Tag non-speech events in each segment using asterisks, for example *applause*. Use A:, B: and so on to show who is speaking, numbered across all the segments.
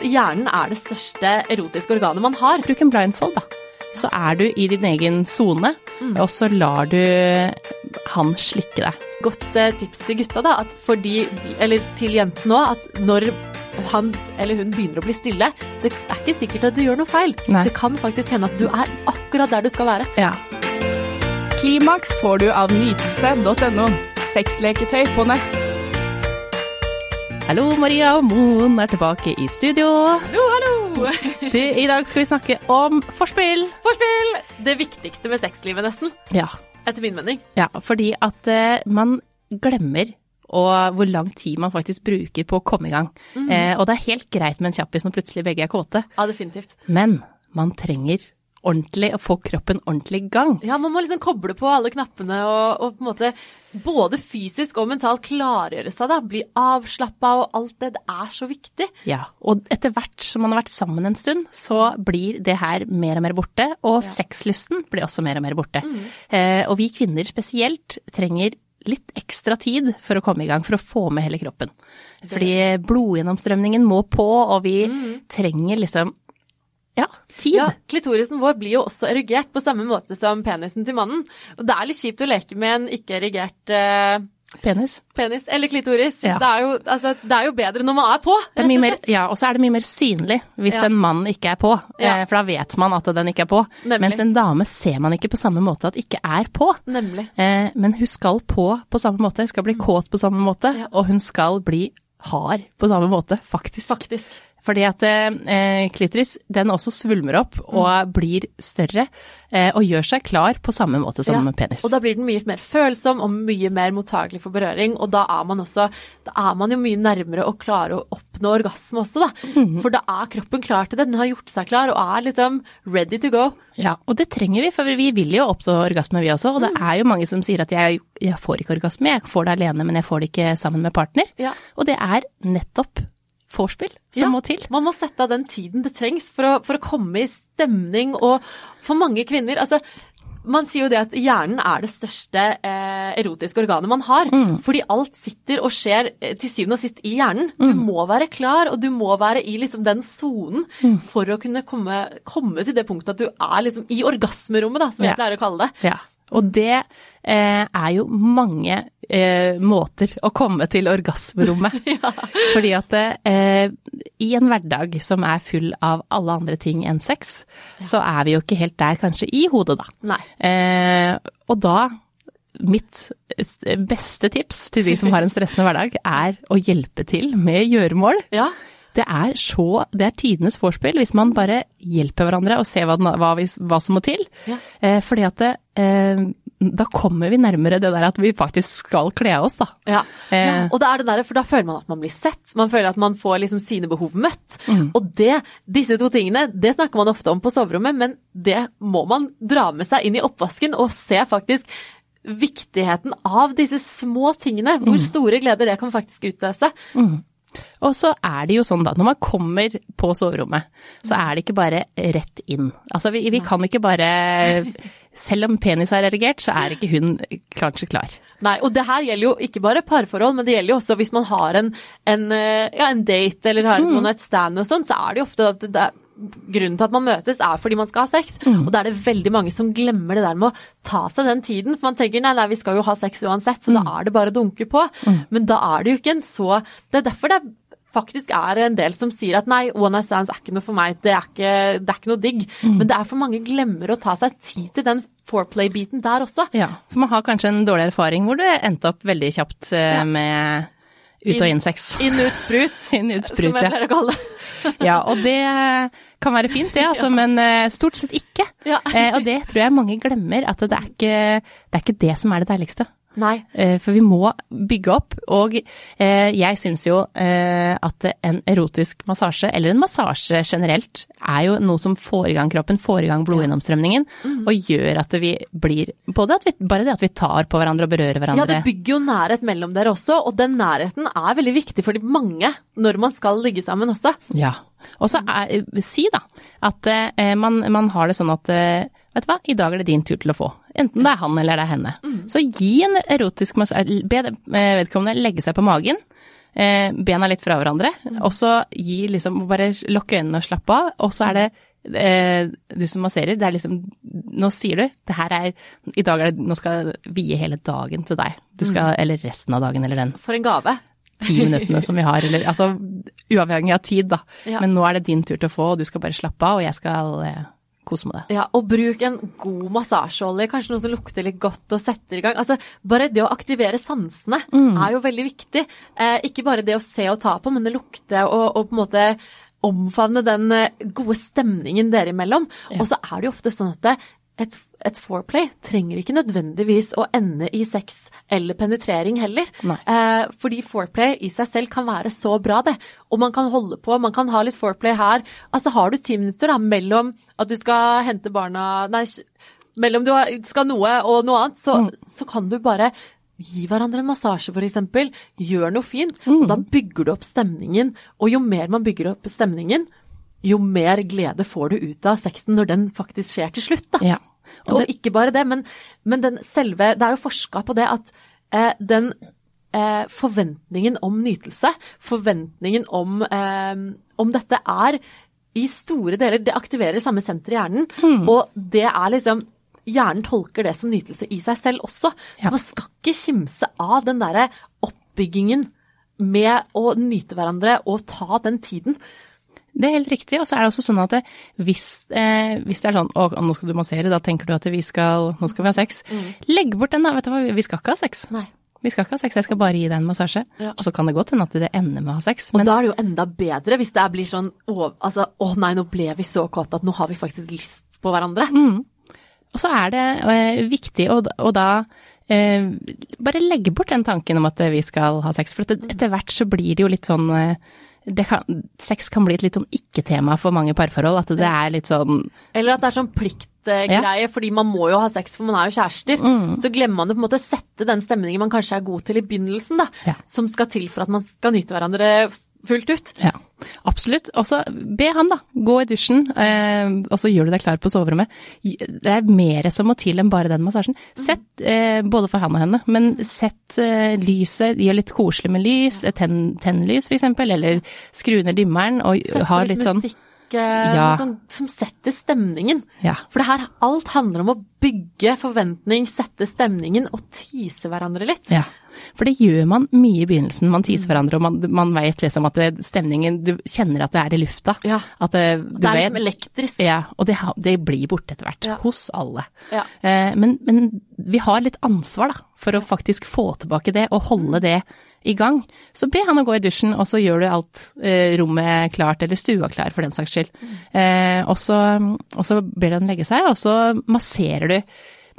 A: at hjernen er det største erotiske organet man har.
B: Bruk en blindfold, da. Så er du i din egen sone,
A: Mm.
B: og så lar du han slikke deg.
A: Godt eh, tips til gutta, da, at for de, eller til jentene òg, at når han eller hun begynner å bli stille, det er ikke sikkert at du gjør noe feil.
B: Nei.
A: Det kan faktisk hende at du er akkurat der du skal være.
B: Ja.
C: Klimaks får du av nytelse.no. Sexleketøy på nett.
B: Hallo, Maria og Moen er tilbake i studio.
A: Hallo, hallo!
B: Du, I dag skal vi snakke om forspill.
A: Forspill! Det viktigste med sexlivet, nesten.
B: Ja,
A: Etter min mening.
B: ja fordi at eh, man glemmer og hvor lang tid man faktisk bruker på å komme i gang. Eh, og det er helt greit med en kjappis når plutselig begge er kåte,
A: Ja, definitivt.
B: men man trenger ordentlig og få kroppen ordentlig i gang.
A: Ja, man må liksom koble på alle knappene og, og på en måte både fysisk og mentalt klargjøre seg, da. Bli avslappa og alt det. Det er så viktig.
B: Ja, og etter hvert som man har vært sammen en stund, så blir det her mer og mer borte, og sexlysten blir også mer og mer borte. Eh, og vi kvinner spesielt trenger litt ekstra tid for å komme i gang, for å få med hele kroppen. Fordi blodgjennomstrømningen må på, og vi trenger liksom, ja, tid.
A: Ja, Klitorisen vår blir jo også erigert på samme måte som penisen til mannen. Og det er litt kjipt å leke med en ikke-erigert eh,
B: Penis.
A: penis eller klitoris.
B: Ja.
A: Det, er jo, altså, det er jo bedre når man er på, rett og slett.
B: ja, og så er det mye mer synlig hvis
A: Ja.
B: en mann ikke er på,
A: Ja.
B: eh, for da vet man at den ikke er på.
A: Nemlig.
B: Mens en dame ser man ikke på samme måte at ikke er på.
A: Nemlig.
B: Eh, men hun skal på på samme måte, hun skal bli kåt på samme måte,
A: Mm. Ja.
B: og hun skal bli hard på samme måte, faktisk.
A: Faktisk.
B: Fordi at eh, klitoris, den også svulmer opp
A: Mm.
B: og blir større, eh, og gjør seg klar på samme måte som
A: Ja,
B: penis.
A: Og da blir den mye mer følsom og mye mer mottagelig for berøring, og da er man også Da er man jo mye nærmere å klare å oppnå orgasme også, da.
B: Mm.
A: For da er kroppen klar til det. Den har gjort seg klar og er liksom ready to go.
B: Ja, og det trenger vi, for vi vil jo oppnå orgasme vi også, og det
A: Mm.
B: er jo mange som sier at jeg, jeg får ikke orgasme, jeg får det alene, men jeg får det ikke sammen med partner.
A: Ja.
B: Og det er nettopp vorspiel som
A: Ja,
B: må til.
A: Man må sette av den tiden det trengs for å, for å komme i stemning, og for mange kvinner altså man sier jo det at hjernen er det største eh, erotiske organet man har. Fordi alt sitter og skjer eh, til syvende og sist i hjernen. Du må være klar, og du må være i liksom den sonen for å kunne komme, komme til det punktet at du er liksom i orgasmerommet, da, som jeg
B: Ja.
A: pleier å kalle det.
B: Ja, og det eh, er jo mange eh, måter å komme til orgasmerommet. *laughs* Fordi at eh, i en hverdag som er full av alle andre ting enn sex, så er vi jo ikke helt der kanskje i hodet, da.
A: Nei.
B: Eh, og da Mitt beste tips til de som har en stressende hverdag, er å hjelpe til med gjøremål.
A: Ja.
B: Det er så Det er tidenes vorspiel hvis man bare hjelper hverandre og ser hva, hva, hva som må til.
A: Ja.
B: Eh, fordi at det, eh, da kommer vi nærmere det der at vi faktisk skal kle av oss, da.
A: Ja.
B: Eh.
A: ja, og det er det der, for da føler man at man blir sett, man føler at man får liksom sine behov møtt.
B: Mm.
A: Og det, disse to tingene, det snakker man ofte om på soverommet, men det må man dra med seg inn i oppvasken og se faktisk viktigheten av disse små tingene. Hvor
B: Mm.
A: store gleder det kan faktisk utløse.
B: Og så er det jo sånn da, når man kommer på soverommet, så er det ikke bare rett inn. Altså vi, vi kan ikke bare Selv om penis er erigert, så er ikke hun kanskje klar.
A: Nei, og det her gjelder jo ikke bare parforhold, men det gjelder jo også hvis man har en, en, eh, ja, en date eller har
B: Mm.
A: et stand og sånn, så er det jo ofte at det Grunnen til at man møtes er fordi man skal ha sex,
B: Mm.
A: og da er det veldig mange som glemmer det der med å ta seg den tiden. For man tenker nei, nei, vi skal jo ha sex uansett, så
B: Mm.
A: da er det bare å dunke på. Men da er det jo ikke en så Det er derfor det faktisk er en del som sier at nei, one night stands er ikke noe for meg, det er ikke, det er ikke noe digg.
B: Mm.
A: Men det er for mange glemmer å ta seg tid til den foreplay-biten der også.
B: Ja, for man har kanskje en dårlig erfaring hvor du endte opp veldig kjapt eh,
A: Ja.
B: med ut og inn sex.
A: Inn, ut, sprut. *laughs*
B: Inn, ut, sprut,
A: som jeg pleier å kalle det. *laughs*
B: Ja, og det kan være fint det, altså, *laughs* men eh, stort sett ikke.
A: Ja.
B: Eh, og det tror jeg mange glemmer, at det er ikke det, er ikke det som er det deiligste.
A: Nei.
B: Eh, For vi må bygge opp, og eh, jeg syns jo eh, at en erotisk massasje, eller en massasje generelt, er jo noe som får i gang kroppen, får i gang blodgjennomstrømningen,
A: Mm.
B: og gjør at vi blir Både at vi, bare det at vi tar på hverandre og berører hverandre.
A: Ja, det bygger jo nærhet mellom dere også, og den nærheten er veldig viktig for de mange når man skal ligge sammen også.
B: Ja. Og så si da at man, man har det sånn at vet du hva, i dag er det din tur til å få. Enten det er han eller det er henne. Så gi en erotisk massasje, be eh, vedkommende legge seg på magen. eh, bena litt fra hverandre, og så gi liksom Bare lukke øynene og slappe av, og så er det eh, du som masserer, det er liksom Nå sier du det her er I dag er det Nå skal jeg vie hele dagen til deg. Du skal, Eller resten av dagen, eller den
A: For en gave.
B: ti minuttene som vi har, eller altså uavhengig av tid, da.
A: Ja.
B: Men nå er det din tur til å få, og du skal bare slappe av, og jeg skal kose med det.
A: Ja, og bruk en god massasjeolje, kanskje noe som lukter litt godt og setter i gang. Altså, bare det å aktivere sansene er jo veldig viktig. Eh, ikke bare det å se og ta på, men det lukte og, og på en måte omfavne den eh, gode stemningen dere imellom. Og så er det jo ofte sånn at det, et, et foreplay trenger ikke nødvendigvis å ende i sex eller penetrering heller. Eh, fordi foreplay i seg selv kan være så bra, det. Og man kan holde på, man kan ha litt foreplay her. Altså har du ti minutter da, mellom at du skal hente barna Nei, mellom du skal noe og noe annet, så, så kan du bare Gi hverandre en massasje, eksempel. Gjør noe fint. Og da bygger du opp stemningen. Og jo mer man bygger opp stemningen, jo mer glede får du ut av sexen når den faktisk skjer til slutt. Da.
B: Ja.
A: Og, ikke bare det, men, men den selve Det er jo forska på det at eh, den eh, forventningen om nytelse, forventningen om, eh, om dette er i store deler Det aktiverer samme senter i hjernen, og det er liksom Hjernen tolker det som nytelse i seg selv også.
B: Ja.
A: Man skal ikke kimse av den derre oppbyggingen med å nyte hverandre og ta den tiden.
B: Det er helt riktig. Og så er det også sånn at det, hvis, eh, hvis det er sånn å, nå skal du massere, da tenker du at vi skal, nå skal vi ha sex. Legg bort den da, vet du hva, vi skal ikke ha sex.
A: Nei.
B: Vi skal ikke ha sex, jeg skal bare gi deg en massasje.
A: Ja.
B: Og så kan det godt hende at det ender med å ha sex.
A: Og da er det jo enda bedre hvis det blir sånn å, altså, å nei, nå ble vi så kåte at nå har vi faktisk lyst på hverandre.
B: Og så er det eh, viktig å, å da eh, bare legge bort den tanken om at vi skal ha sex. For etter, etter hvert så blir det jo litt sånn eh, kan, Sex kan bli et litt sånn ikke-tema for mange parforhold. At det er litt sånn
A: Eller at det er sånn pliktgreie, fordi man må jo ha sex, for man er jo kjærester. Så glemmer man jo på en måte å sette den stemningen man kanskje er god til i begynnelsen, da.
B: Ja.
A: Som skal til for at man skal nyte hverandre fullt ut.
B: Ja, absolutt. Og så be han da, gå i dusjen, eh, og så gjør du deg klar på soverommet. Det er mer som må til enn bare den massasjen. Sett, eh, både for han og henne, men sett eh, lyset, gjør litt koselig med lys, tenn tenn lys eksempel, eller skru ned dimmeren og ha
A: litt
B: litt sånn
A: musikk eh,
B: Ja.
A: noe sånn, som setter stemningen.
B: Ja.
A: For det her, alt handler om å bygge forventning, sette stemningen og tease hverandre litt.
B: Ja, for det gjør man mye i begynnelsen. Man teaser hverandre, og man, man vet liksom at det, stemningen Du kjenner at det er i lufta.
A: Ja.
B: At det, du
A: Det er
B: vet,
A: liksom elektrisk.
B: Ja, og det, det blir borte etter hvert.
A: Ja.
B: Hos alle.
A: Ja.
B: Eh, men, men vi har litt ansvar da, for å faktisk få tilbake det, og holde det i gang. Så be han å gå i dusjen, og så gjør du alt eh, rommet klart, eller stua klar for den saks skyld. Eh, og, så, og så ber du han legge seg, og så masserer du.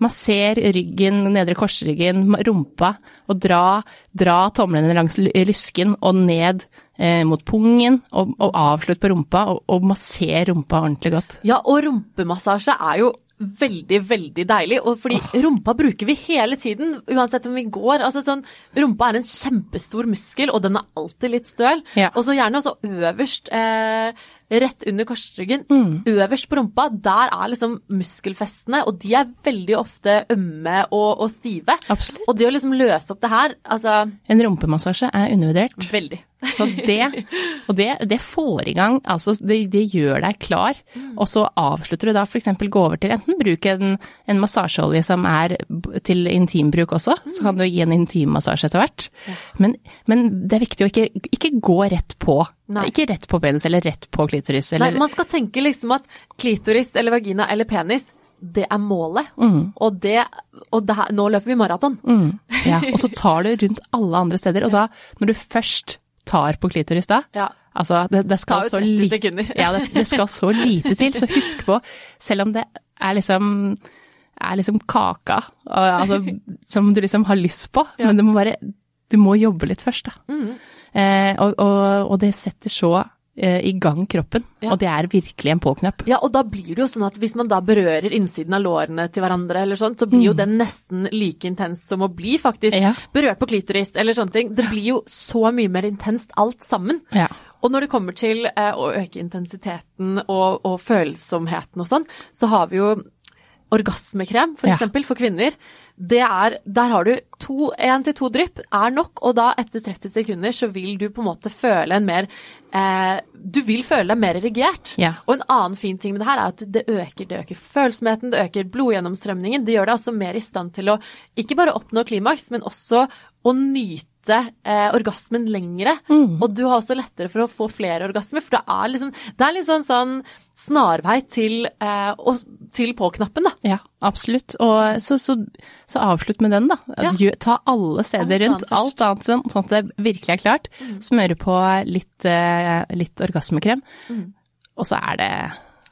B: Masser ryggen, nedre korsryggen, rumpa, og dra, dra tomlene langs lysken og ned eh, mot pungen, og, og avslutt på rumpa, og, og masser rumpa ordentlig godt.
A: Ja, og rumpemassasje er jo veldig, veldig deilig. Og fordi rumpa bruker vi hele tiden, uansett om vi går. Altså sånn, rumpa er en kjempestor muskel, og den er alltid litt støl.
B: Ja.
A: Og så gjerne også øverst, eh, rett under korsryggen,
B: Mm.
A: øverst på rumpa, der er liksom muskelfestene, og de er veldig ofte ømme og, og stive.
B: Absolutt.
A: Og det å liksom løse opp det her, altså
B: En rumpemassasje er undervurdert.
A: veldig.
B: Så det, og det, det får i gang, altså det, det gjør deg klar, og så avslutter du da f.eks. gå over til enten bruk en, en massasjeolje som er til intimbruk også, så kan du gi en intimmassasje etter hvert. Men, men det er viktig å ikke, ikke gå rett på.
A: Nei.
B: Ikke rett på penis eller rett på klitoris.
A: Nei, man skal tenke liksom at klitoris eller vagina eller penis, det er målet. Og, det, og det nå løper vi maraton.
B: mm, ja, og så *laughs* tar du rundt alle andre steder, og da, når du først tar på klitoris da,
A: Ja.
B: Altså, det, det skal så lite
A: sekunder.
B: Ja, det, det skal så *laughs* lite til, så husk på, selv om det er liksom er liksom kaka og, altså, som du liksom har lyst på, men du må bare Du må jobbe litt først, da.
A: Mm.
B: Eh, og, og, og det setter så i gang kroppen,
A: Ja.
B: og det er virkelig en på-knapp.
A: Ja, og da blir det jo sånn at hvis man da berører innsiden av lårene til hverandre, eller sånn, så blir jo den nesten like intens som å bli faktisk
B: Ja.
A: berørt på klitoris, eller sånne ting. Det blir jo så mye mer intenst alt sammen.
B: Ja.
A: Og når det kommer til eh, å øke intensiteten og, og følsomheten og sånn, så har vi jo orgasmekrem, for eksempel, for kvinner. Det er Der har du to, én til to drypp er nok, og da etter 30 sekunder så vil du på en måte føle en mer eh, Du vil føle deg mer erigert.
B: Ja.
A: Og en annen fin ting med det her er at det øker, det øker følsomheten, det øker blodgjennomstrømningen. Det gjør deg også mer i stand til å ikke bare oppnå klimaks, men også å nyte eh, orgasmen lengre. Og du har også lettere for å få flere orgasmer, for det er liksom Det er litt sånn, snarvei til, eh, og, til på-knappen, da.
B: Ja, absolutt. Og så, så, så avslutt med den, da.
A: Ja.
B: Ta alle steder rundt. Alt annet sånn, sånn at det virkelig er klart. Smøre på litt, eh, litt orgasmekrem. Og så er det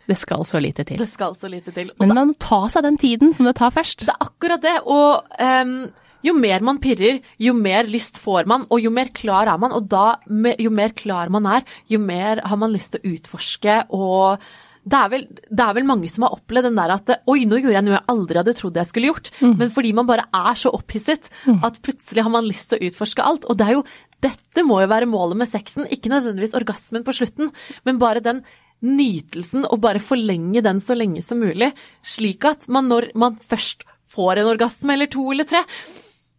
B: Det skal så lite til.
A: Det skal så lite til. Også,
B: Men man må ta seg den tiden som det tar først.
A: Det er akkurat det. Og ehm, jo mer man pirrer, jo mer lyst får man, og jo mer klar er man. Og da, jo mer klar man er, jo mer har man lyst til å utforske og det er, vel, det er vel mange som har opplevd den der at oi, nå gjorde jeg noe jeg aldri hadde trodd jeg skulle gjort. Men fordi man bare er så opphisset at plutselig har man lyst til å utforske alt. Og det er jo, dette må jo være målet med sexen. Ikke nødvendigvis orgasmen på slutten, men bare den nytelsen og bare forlenge den så lenge som mulig. Slik at man når man først får en orgasme eller to eller tre,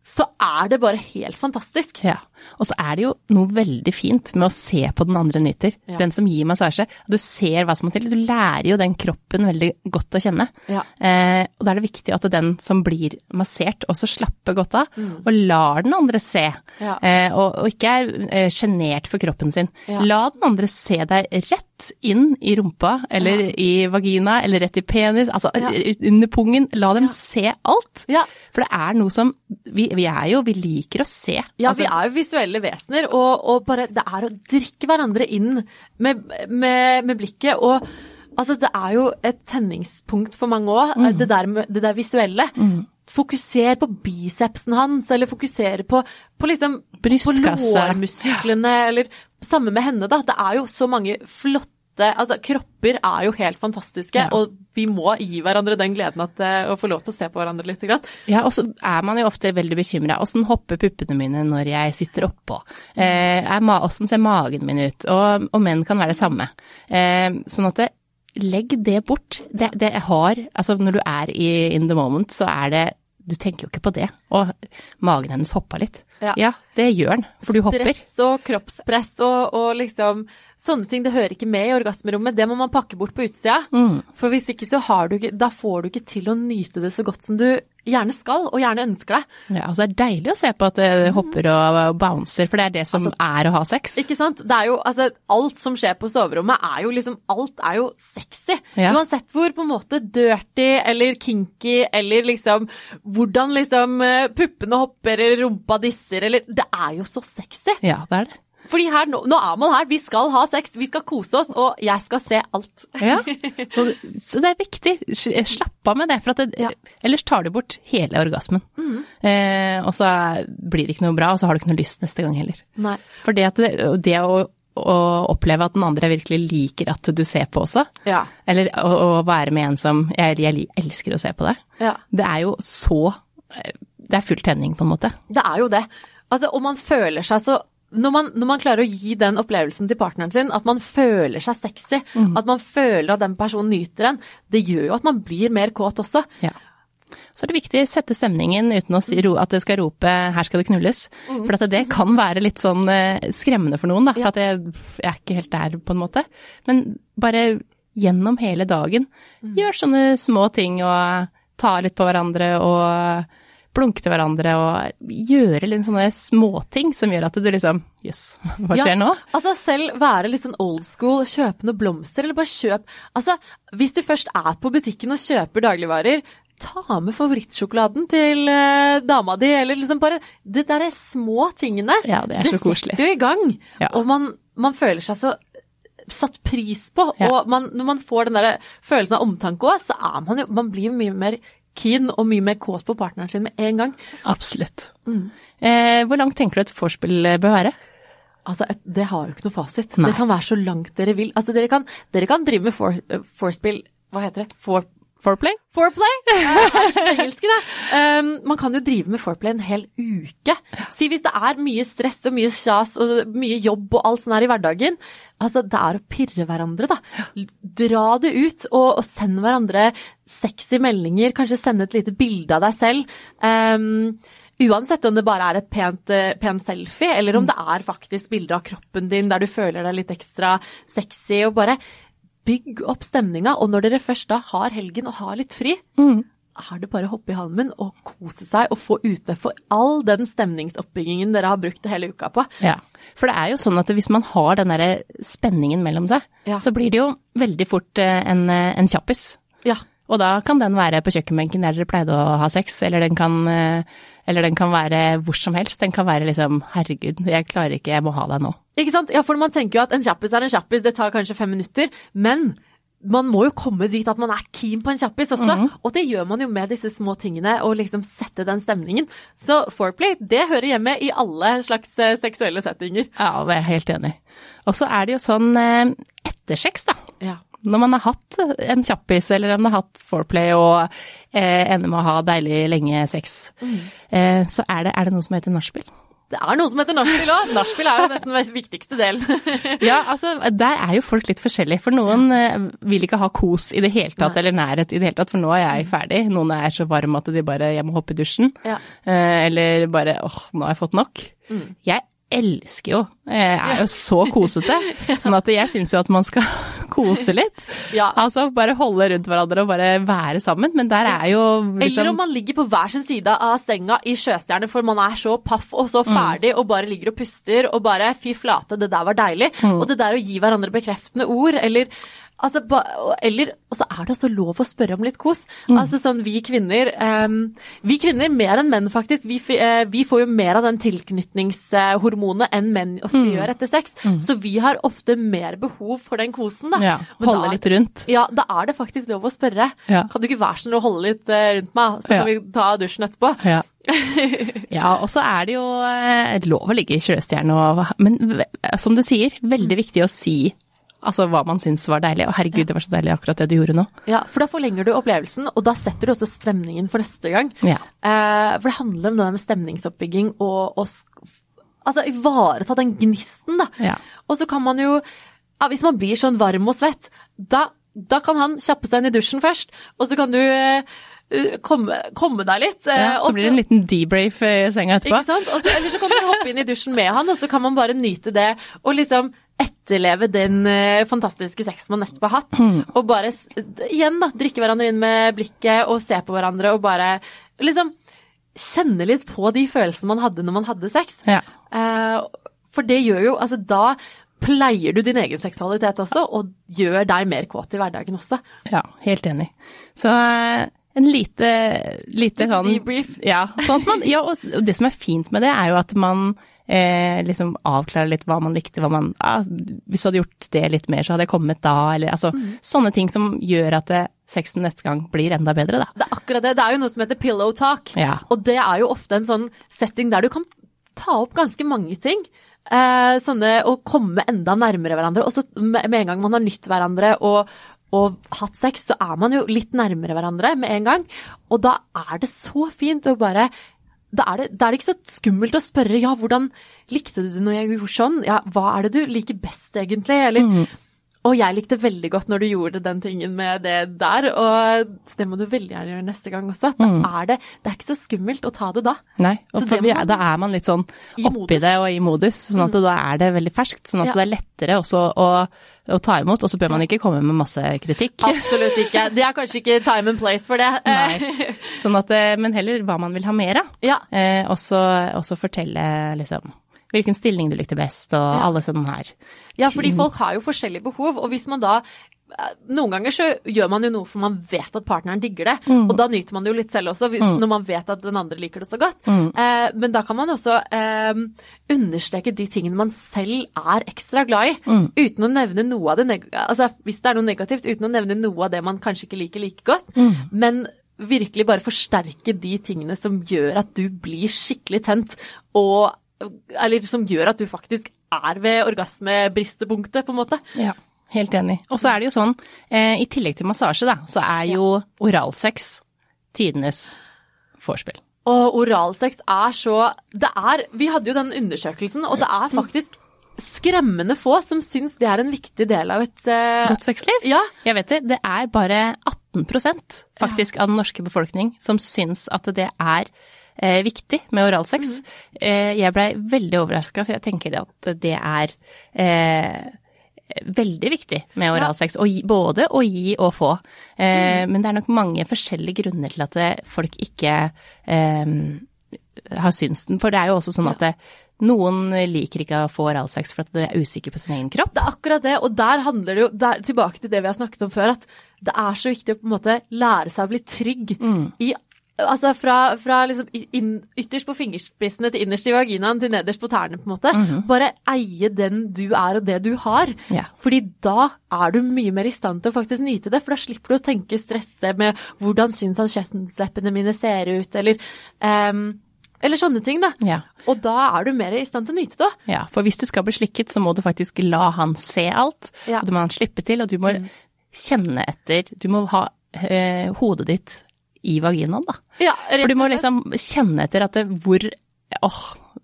A: så er det bare helt fantastisk.
B: Ja. Og så er det jo noe veldig fint med å se på den andre nyter.
A: Ja.
B: Den som gir massasje. Du ser hva som må til. Du lærer jo den kroppen veldig godt å kjenne.
A: Ja.
B: Eh, og da er det viktig at den som blir massert, også slapper godt av. Og lar den andre se.
A: Mm. Ja.
B: Eh, og, og ikke er eh, for kroppen sin. La den andre se deg rett inn i rumpa, eller i vagina, eller rett i penis, altså
A: Ja.
B: under pungen. La dem se alt.
A: Ja,
B: For det er noe som Vi, vi er jo Vi liker å se.
A: ja
B: Altså,
A: vi er jo visuelle vesener, og, og bare det er å drikke hverandre inn med, med, med blikket. og Altså, det er jo et tenningspunkt for mange òg, det, der det der visuelle. Fokuser på bicepsen hans, eller fokuser på, på liksom
B: Brystkasse.
A: På lårmusklene, eller samme med henne, da. Det er jo så mange flotte Altså, kropper er jo helt fantastiske,
B: Ja.
A: og vi må gi hverandre den gleden at, eh, å få lov til å se på hverandre litt. Grann.
B: Ja, og så er man jo ofte veldig bekymra. Åssen hopper puppene mine når jeg sitter oppå? Eh, Åssen ser magen min ut? Og, og menn kan være det samme. Eh, sånn at det, legg det bort. Det, det har Altså, når du er i in the moment, så er det Du tenker jo ikke på det. Og magen hennes hoppa litt.
A: Ja.
B: det gjør den, for du hopper.
A: Stress og kroppspress og, og liksom Sånne ting, det hører ikke med i orgasmerommet. Det må man pakke bort på utsida.
B: Mm.
A: For hvis ikke så har du ikke Da får du ikke til å nyte det så godt som du gjerne skal, og gjerne ønsker deg.
B: Ja, og så er det deilig å se på at det hopper og, bouncer, for det er det som er å ha sex.
A: Ikke sant? Det er jo, altså, alt som skjer på soverommet er jo liksom Alt er jo sexy.
B: Ja.
A: Uansett hvor på en måte dirty eller kinky eller liksom Hvordan liksom eh, puppene hopper eller rumpa disser eller Det er jo så sexy.
B: Ja, det er det.
A: Fordi her, nå, nå er man her, vi skal ha sex, vi skal kose oss, og jeg skal se alt.
B: Ja, *laughs* så det er viktig. Slapp av med det, for at det,
A: Ja.
B: ellers tar du bort hele orgasmen. Eh, og så blir det ikke noe bra, og så har du ikke noe lyst neste gang heller.
A: Nei.
B: For det, at det, det å, å oppleve at den andre virkelig liker at du ser på også,
A: Ja.
B: eller å, å være med en som jeg, jeg elsker å se på deg,
A: ja.
B: det er jo så eh, Det er full tenning, på en måte.
A: Det er jo det. Altså, og man føler seg så når man, når man klarer å gi den opplevelsen til partneren sin, at man føler seg sexy, at man føler at den personen nyter en, det gjør jo at man blir mer kåt også.
B: Ja. Så er det viktig å sette stemningen uten å si, at det skal rope 'her skal det knulles'. For at det kan være litt sånn eh, skremmende for noen, da. For
A: Ja.
B: at jeg, jeg er ikke helt der, på en måte. Men bare gjennom hele dagen, gjør sånne små ting og ta litt på hverandre og blunke til hverandre og gjøre litt sånne småting som gjør at du liksom Jøss, hva
A: Ja.
B: skjer nå?
A: Altså selv være litt sånn old school, kjøpe noen blomster, eller bare kjøp Altså, hvis du først er på butikken og kjøper dagligvarer, ta med favorittsjokoladen til eh, dama di, eller liksom bare De derre små tingene.
B: Ja, det er så koselig.
A: setter jo i gang.
B: Ja.
A: Og man, man føler seg så satt pris på,
B: Ja.
A: og man, når man får den der følelsen av omtanke òg, så er man jo Man blir jo mye mer keen og mye mer kåt på partneren sin med en gang.
B: Absolutt. Eh, hvor langt tenker du et vorspiel eh, bør være?
A: Altså, et, Det har jo ikke noe fasit.
B: Nei.
A: Det kan være så langt dere vil. Altså, Dere kan, dere kan drive med for, uh, forspill Hva heter det? For,
B: Foreplay?
A: Foreplay. *laughs* Uh. Um, man kan jo drive med foreplay en hel uke. Si hvis det er mye stress og mye kjas og mye jobb og alt sånt her i hverdagen. Altså, det er å pirre hverandre, da. Dra det ut, og, og send hverandre sexy meldinger. Kanskje sende et lite bilde av deg selv. Um, Uansett om det bare er et pent, eh, pen selfie, eller om det er faktisk bilder av kroppen din der du føler deg litt ekstra sexy. og bare bygg opp stemninga. Og når dere først da har helgen og har litt fri,
B: Mm.
A: er det bare å hoppe i halmen og kose seg og få ute for all den stemningsoppbyggingen dere har brukt hele uka på.
B: Ja, for det er jo sånn at hvis man har den derre spenningen mellom seg,
A: Ja.
B: så blir det jo veldig fort eh, en, eh, en kjappis. Og da kan den være på kjøkkenbenken der dere pleide å ha sex, eller den kan, eh, eller den kan være hvor som helst. Den kan være liksom herregud, jeg klarer ikke, jeg må ha deg nå.
A: Ikke sant? Ja, for man tenker jo at en kjappis er en kjappis, det tar kanskje fem minutter. Men man må jo komme dit at man er keen på en kjappis også. Og det gjør man jo med disse små tingene, og liksom sette den stemningen. Så foreplay, det hører hjemme i alle slags eh, seksuelle settinger.
B: Ja, jeg er helt enig. Og så er det jo sånn eh, etter sex, da.
A: Ja.
B: Når man har hatt en kjappis, eller om man har hatt foreplay og eh, ender med å ha deilig lenge sex, eh, så er det, er det noe som heter nachspiel.
A: Det er noe som heter nachspiel òg. Nachspiel er jo nesten den viktigste delen. *laughs*
B: Ja, altså, der er jo folk litt forskjellige. For noen eh, vil ikke ha kos i det hele tatt,
A: Nei.
B: eller nærhet i det hele tatt, for nå er jeg ferdig. Noen er så varme at de bare Jeg må hoppe i dusjen.
A: Ja.
B: Eh, eller bare åh, nå har jeg fått nok. Jeg elsker jo Jeg er jo så kosete. *laughs* Sånn at jeg syns jo at man skal *laughs* kose litt.
A: Ja.
B: Altså bare holde rundt hverandre og bare være sammen. Men der er jo liksom Eller
A: om man ligger på hver sin side av senga i sjøstjerne for man er så paff og så ferdig og bare ligger og puster og bare fy flate, det der var deilig. Og det der å gi hverandre bekreftende ord eller Altså, ba, eller, og så er det også lov å spørre om litt kos. Altså sånn vi kvinner um, Vi kvinner, mer enn menn faktisk, vi, eh, vi får jo mer av den tilknytningshormonet enn menn ofte gjør etter sex. Så vi har ofte mer behov for den kosen, da.
B: ja, holde
A: da-
B: litt rundt.
A: ja, da er det faktisk lov å spørre.
B: Ja.
A: Kan du ikke være så snill å holde litt uh, rundt meg, så
B: Ja.
A: kan vi ta dusjen etterpå?
B: Ja. *laughs* ja, og så er det jo eh, lov å ligge i sjøstjerne Men som du sier, veldig viktig å si altså hva man syns var deilig. Og herregud, det var så deilig akkurat det du gjorde nå.
A: Ja, for da forlenger du opplevelsen, og da setter du også stemningen for neste gang.
B: Ja.
A: Eh, for det handler om det med stemningsoppbygging og, og altså ivareta den gnisten, da.
B: Ja.
A: Og så kan man jo, ja, hvis man blir sånn varm og svett, da, da kan han kjappe seg inn i dusjen først, og så kan du eh, komme, komme deg litt. eh,
B: Ja, så blir det en liten debrief i senga etterpå.
A: Ikke sant? Også, eller så kan du hoppe inn i dusjen med han, og så kan man bare nyte det og liksom etterleve den eh, fantastiske sexen man nettopp har hatt.
B: Hmm.
A: Og bare igjen da, drikke hverandre inn med blikket og se på hverandre og bare liksom kjenne litt på de følelsene man hadde når man hadde sex.
B: Ja.
A: Eh, for det gjør jo Altså da pleier du din egen seksualitet også, og gjør deg mer kåt i hverdagen også.
B: Ja, helt enig. Så eh, en lite, lite sånn
A: Debrief.
B: Ja, sånn man, ja, og det som er fint med det, er jo at man eh, liksom avklare litt hva man likte, hva man ah, Hvis du hadde gjort det litt mer, så hadde jeg kommet da, eller altså sånne ting som gjør at det, sexen neste gang blir enda bedre, da.
A: Det er akkurat det. Det er jo noe som heter pillow talk.
B: Ja.
A: Og det er jo ofte en sånn setting der du kan ta opp ganske mange ting. Eh, sånne å komme enda nærmere hverandre. Og så med, med en gang man har nytt hverandre og, og hatt sex, så er man jo litt nærmere hverandre med en gang. Og da er det så fint å bare da er, det, da er det ikke så skummelt å spørre ja, hvordan likte du det når jeg gjorde sånn? Ja, hva er det du liker best egentlig? Eller og jeg likte veldig godt når du gjorde den tingen med det der, og det må du veldig gjerne gjøre neste gang også. Da er det, det er ikke så skummelt å ta det da.
B: Nei, og for
A: man-
B: da er man litt sånn oppi det og i modus, sånn at da er det veldig ferskt. Sånn at
A: Ja.
B: det er lettere også å, å ta imot, og så bør man ikke komme med masse kritikk. *laughs*
A: Absolutt ikke. Det er kanskje ikke time and place for det.
B: Nei. *laughs* Sånn at, eh, men heller hva man vil ha mer av.
A: Ja.
B: Eh, og så fortelle liksom hvilken stilling du likte best, og alle sånne her.
A: Ja, fordi folk har jo forskjellige behov, og hvis man da eh, noen ganger så gjør man jo noe for man vet at partneren digger det, og da nyter man det jo litt selv også, hvis, når man vet at den andre liker det så godt. Eh, men da kan man også eh, understreke de tingene man selv er ekstra glad i, uten å nevne noe av det altså, hvis det er noe negativt, uten å nevne noe av det man kanskje ikke liker like godt. Men virkelig bare forsterke de tingene som gjør at du blir skikkelig tent, og Eller som gjør at du faktisk er ved orgasmebristepunktet, på en måte.
B: Ja. helt enig. Og så er det jo sånn, eh, i tillegg til massasje, da, så er jo oralsex tidenes vorspiel.
A: Og oralsex er så Det er Vi hadde jo den undersøkelsen, og det er faktisk skremmende få som syns det er en viktig del av et eh,
B: Godt sexliv?
A: Ja.
B: Jeg vet det. Det er bare 18% faktisk av den norske befolkning som syns at det er eh, viktig med oralsex. Eh, jeg blei veldig overraska, for jeg tenker at det er eh, veldig viktig med oralsex. Og både å gi og få. Eh, Men det er nok mange forskjellige grunner til at det, folk ikke eh, har syns den. For det er jo også sånn at det, noen liker ikke å få oralsex for at de er usikre på sin egen kropp.
A: Det er akkurat det, og der handler det jo der, tilbake til det vi har snakket om før, at det er så viktig å på en måte lære seg å bli trygg i Altså fra, fra liksom inn, ytterst på fingerspissene til innerst i vaginaen til nederst på tærne, på en måte. Bare eie den du er og det du har.
B: Ja.
A: Fordi da er du mye mer i stand til å faktisk nyte det, for da slipper du å tenke stresse med hvordan syns han kjønnsleppene mine ser ut, eller um, eller sånne ting, da.
B: Ja.
A: Og da er du mer i stand til å nyte det.
B: Ja, for hvis du skal bli slikket, så må du faktisk la han se alt.
A: Ja.
B: Og du må han slippe til, og du må kjenne etter Du må ha eh, hodet ditt i vaginaen, da.
A: Ja, rett
B: For du må liksom kjenne etter at det, hvor Åh,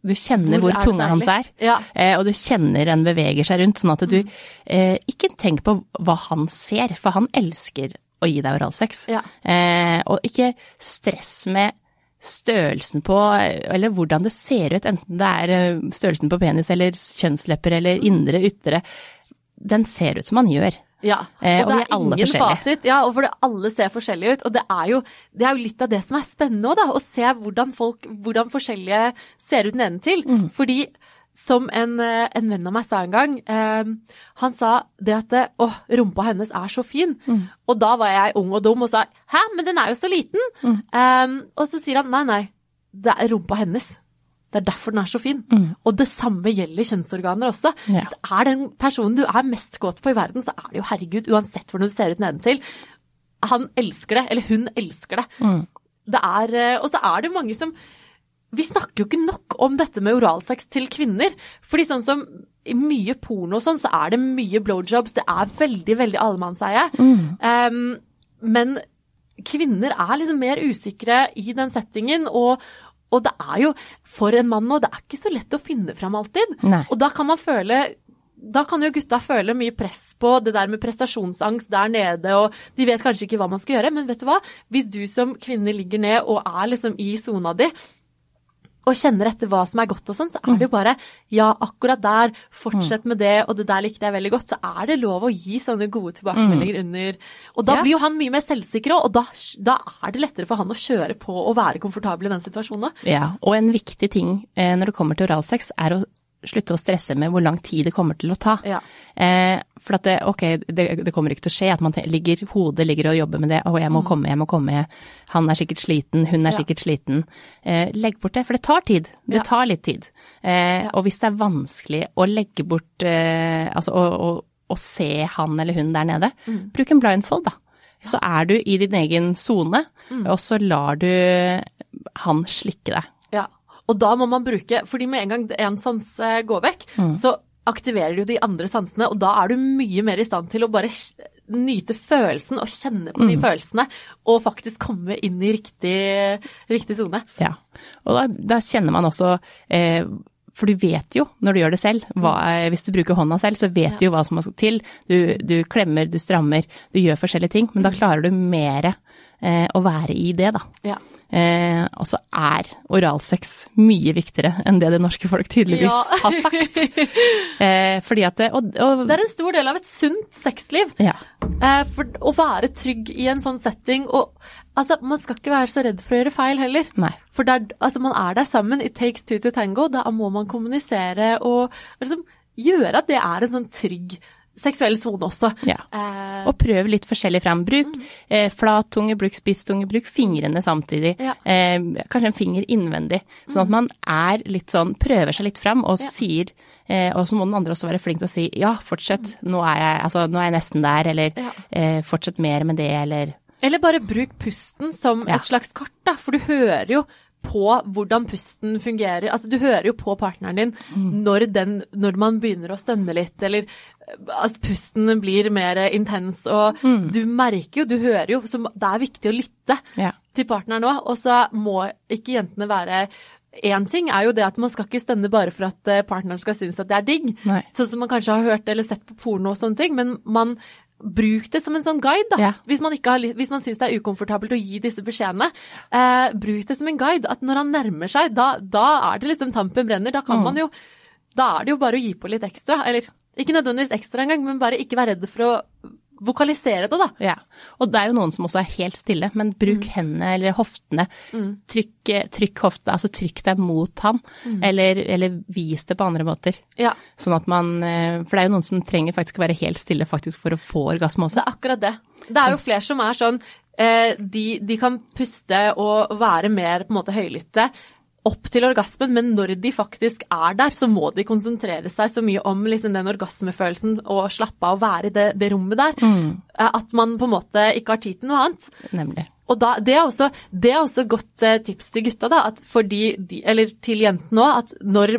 B: du kjenner
A: Hvor
B: hvor, tunga hans er.
A: Ja.
B: Eh, og du kjenner den beveger seg rundt, sånn at du eh, Ikke tenk på hva han ser, for han elsker å gi deg oralsex.
A: Ja.
B: Eh, og ikke stress med størrelsen på, eller hvordan det ser ut, enten det er eh, størrelsen på penis eller kjønnslepper eller indre, ytre. Den ser ut som han gjør.
A: Ja,
B: Eh,
A: og
B: og
A: det er ingen fasit. Ja, og for alle ser forskjellige ut. Og det er, jo, det er jo litt av det som er spennende òg, da. Å se hvordan folk, hvordan forskjellige ser ut nedentil.
B: Mm.
A: Fordi som en, eh, en venn av meg sa en gang, eh, han sa det at å, rumpa hennes er så fin.
B: Mm.
A: Og da var jeg ung og dum og sa hæ, men den er jo så liten.
B: Mm.
A: Eh, og så sier han nei, nei, det er rumpa hennes. Det er derfor den er så fin. Og det samme gjelder kjønnsorganer også.
B: Mm. Ja.
A: Hvis det er den personen du er mest kåt på i verden, så er det jo herregud, uansett hvordan du ser ut nedentil. Han elsker det, eller hun elsker det.
B: Mm.
A: det er, eh, og så er det mange som Vi snakker jo ikke nok om dette med oralsex til kvinner. Fordi sånn som i mye porno og sånn, så er det mye blowjobs. Det er veldig, veldig allemannseie. Um, men kvinner er liksom mer usikre i den settingen, og, og det er jo for en mann nå, det er ikke så lett å finne fram alltid.
B: Nei.
A: Og da kan man føle da kan jo gutta føle mye press på det der med prestasjonsangst der nede, og de vet kanskje ikke hva man skal gjøre, men vet du hva? Hvis du som kvinne ligger ned og er liksom i sona di, og kjenner etter hva som er godt og sånn, så er det jo bare ja, akkurat der, fortsett med det, og det der likte jeg veldig godt, så er det lov å gi sånne gode tilbakemeldinger under. Og da blir jo han mye mer selvsikker og da, da er det lettere for han å kjøre på og være komfortabel i den situasjonen.
B: Ja, og en viktig ting eh, når det kommer til oralsex, er å slutte å stresse med hvor lang tid det kommer til å ta.
A: Ja.
B: Eh, for at det, ok, det, det kommer ikke til å skje at man ligger, hodet ligger og jobber med det, å jeg må komme, jeg må komme, han er sikkert sliten, hun er
A: Mm. Ja.
B: sikkert sliten. Eh, legg bort det, for det tar tid. Det
A: Ja.
B: tar litt tid. Eh, Og hvis det er vanskelig å legge bort, eh, altså å, å, å se han eller hun der nede,
A: Mm.
B: bruk en blindfold da. Så er du i din egen sone,
A: Mm.
B: og så lar du han slikke deg.
A: Ja, og da må man bruke, fordi med en gang en sans eh, går vekk, så aktiverer du de andre sansene, og da er du mye mer i stand til å bare nyte følelsen og kjenne på de følelsene, og faktisk komme inn i riktig, riktig sone.
B: Ja, og da, da kjenner man også eh, For du vet jo når du gjør det selv, hva, eh, hvis du bruker hånda selv, så vet du jo hva som må til. Du, du klemmer, du strammer, du gjør forskjellige ting, men da klarer du mer eh, å være i det, da.
A: Ja.
B: Eh, og så er oralsex mye viktigere enn det det norske folk tydeligvis
A: Ja.
B: har sagt. *laughs* Eh, fordi at det, og, og,
A: Det er en stor del av et sunt sexliv.
B: ja.
A: Eh, for å være trygg i en sånn setting, og altså, man skal ikke være så redd for å gjøre feil heller.
B: Nei.
A: For det er, altså, man er der sammen, it takes two to tango, da må man kommunisere og liksom gjøre at det er en sånn trygg seksuell sone også.
B: Ja.
A: Eh,
B: Og prøv litt forskjellig fram. Bruk eh, flat tunge, bruk spiss tunge, bruk fingrene samtidig.
A: Ja.
B: Eh, kanskje en finger innvendig. Sånn at man er litt sånn, prøver seg litt fram og
A: Ja.
B: sier eh, Og så må den andre også være flink til å si ja, fortsett, nå er jeg, altså, nå er jeg nesten der, eller eh, fortsett mer med det, eller
A: Eller bare bruk pusten som et slags kart, da, for du hører jo på hvordan pusten fungerer. Altså, du hører jo på partneren din når, den, når man begynner å stønne litt, eller at pusten blir mer intens, og du merker jo, du hører jo, så det er viktig å lytte
B: Ja.
A: til partneren òg. Og så må ikke jentene være Én ting er jo det at man skal ikke stønne bare for at eh, partneren skal synes at det er digg,
B: Nei.
A: sånn som man kanskje har hørt eller sett på porno og sånne ting, men man Bruk det som en sånn guide, da.
B: Ja.
A: Hvis man, har, hvis man syns det er ukomfortabelt å gi disse beskjedene. Eh, bruk det som en guide. At når han nærmer seg, da, da er det liksom tampen brenner. Da kan man jo Da er det jo bare å gi på litt ekstra. Eller ikke nødvendigvis ekstra engang, men bare ikke være redd for å vokalisere det, da.
B: Ja, og det er jo noen som også er helt stille, men bruk
A: Mm.
B: hendene eller hoftene. Trykk, trykk hofta, altså trykk deg mot han,
A: Mm.
B: eller, eller vis det på andre måter.
A: Ja,
B: Sånn at man, eh, for det er jo noen som trenger faktisk å være helt stille faktisk for å få orgasme også.
A: det er akkurat det. Det er jo flere som er sånn eh, de, de kan puste og være mer på en måte høylytte opp til orgasmen, men når de faktisk er der, så må de konsentrere seg så mye om liksom, den orgasmefølelsen og slappe av og være i det, det rommet der. mm. At man på en måte ikke har tid til noe annet.
B: Nemlig.
A: Og da, det, er også, det er også godt eh, tips til gutta, da, at fordi de, eller til jentene òg, at når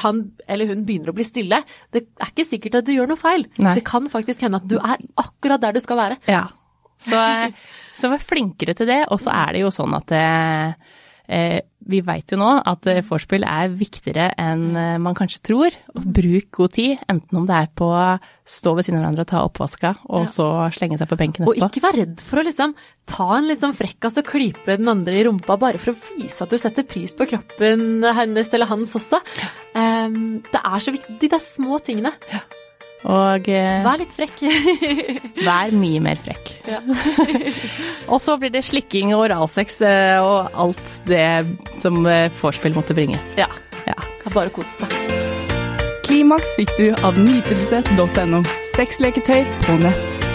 A: han eller hun begynner å bli stille, det er ikke sikkert at du gjør noe feil.
B: Nei.
A: Det kan faktisk hende at du er akkurat der du skal være.
B: Ja. Så, *laughs* eh, så vær flinkere til det, og så er det jo sånn at eh, eh, vi veit jo nå at eh, vorspiel er viktigere enn eh, man kanskje tror. Bruk god tid, enten om det er på å stå ved siden av hverandre og ta oppvaska, og
A: Ja.
B: så slenge seg på benken etterpå.
A: Og ikke vær redd for å liksom ta en litt sånn frekkas og klype den andre i rumpa bare for å vise at du setter pris på kroppen hennes eller hans også. Um, det er så viktig, de der små tingene.
B: Og eh,
A: Vær litt frekk. *laughs*
B: vær mye mer frekk.
A: ja. *laughs*
B: Og så blir det slikking og oralsex eh, og alt det som eh, vorspiel måtte bringe.
A: ja.
B: Ja.
A: Det er bare å kose seg.
C: Klimaks fikk du av nytelse.no. Sexleketøy på nett.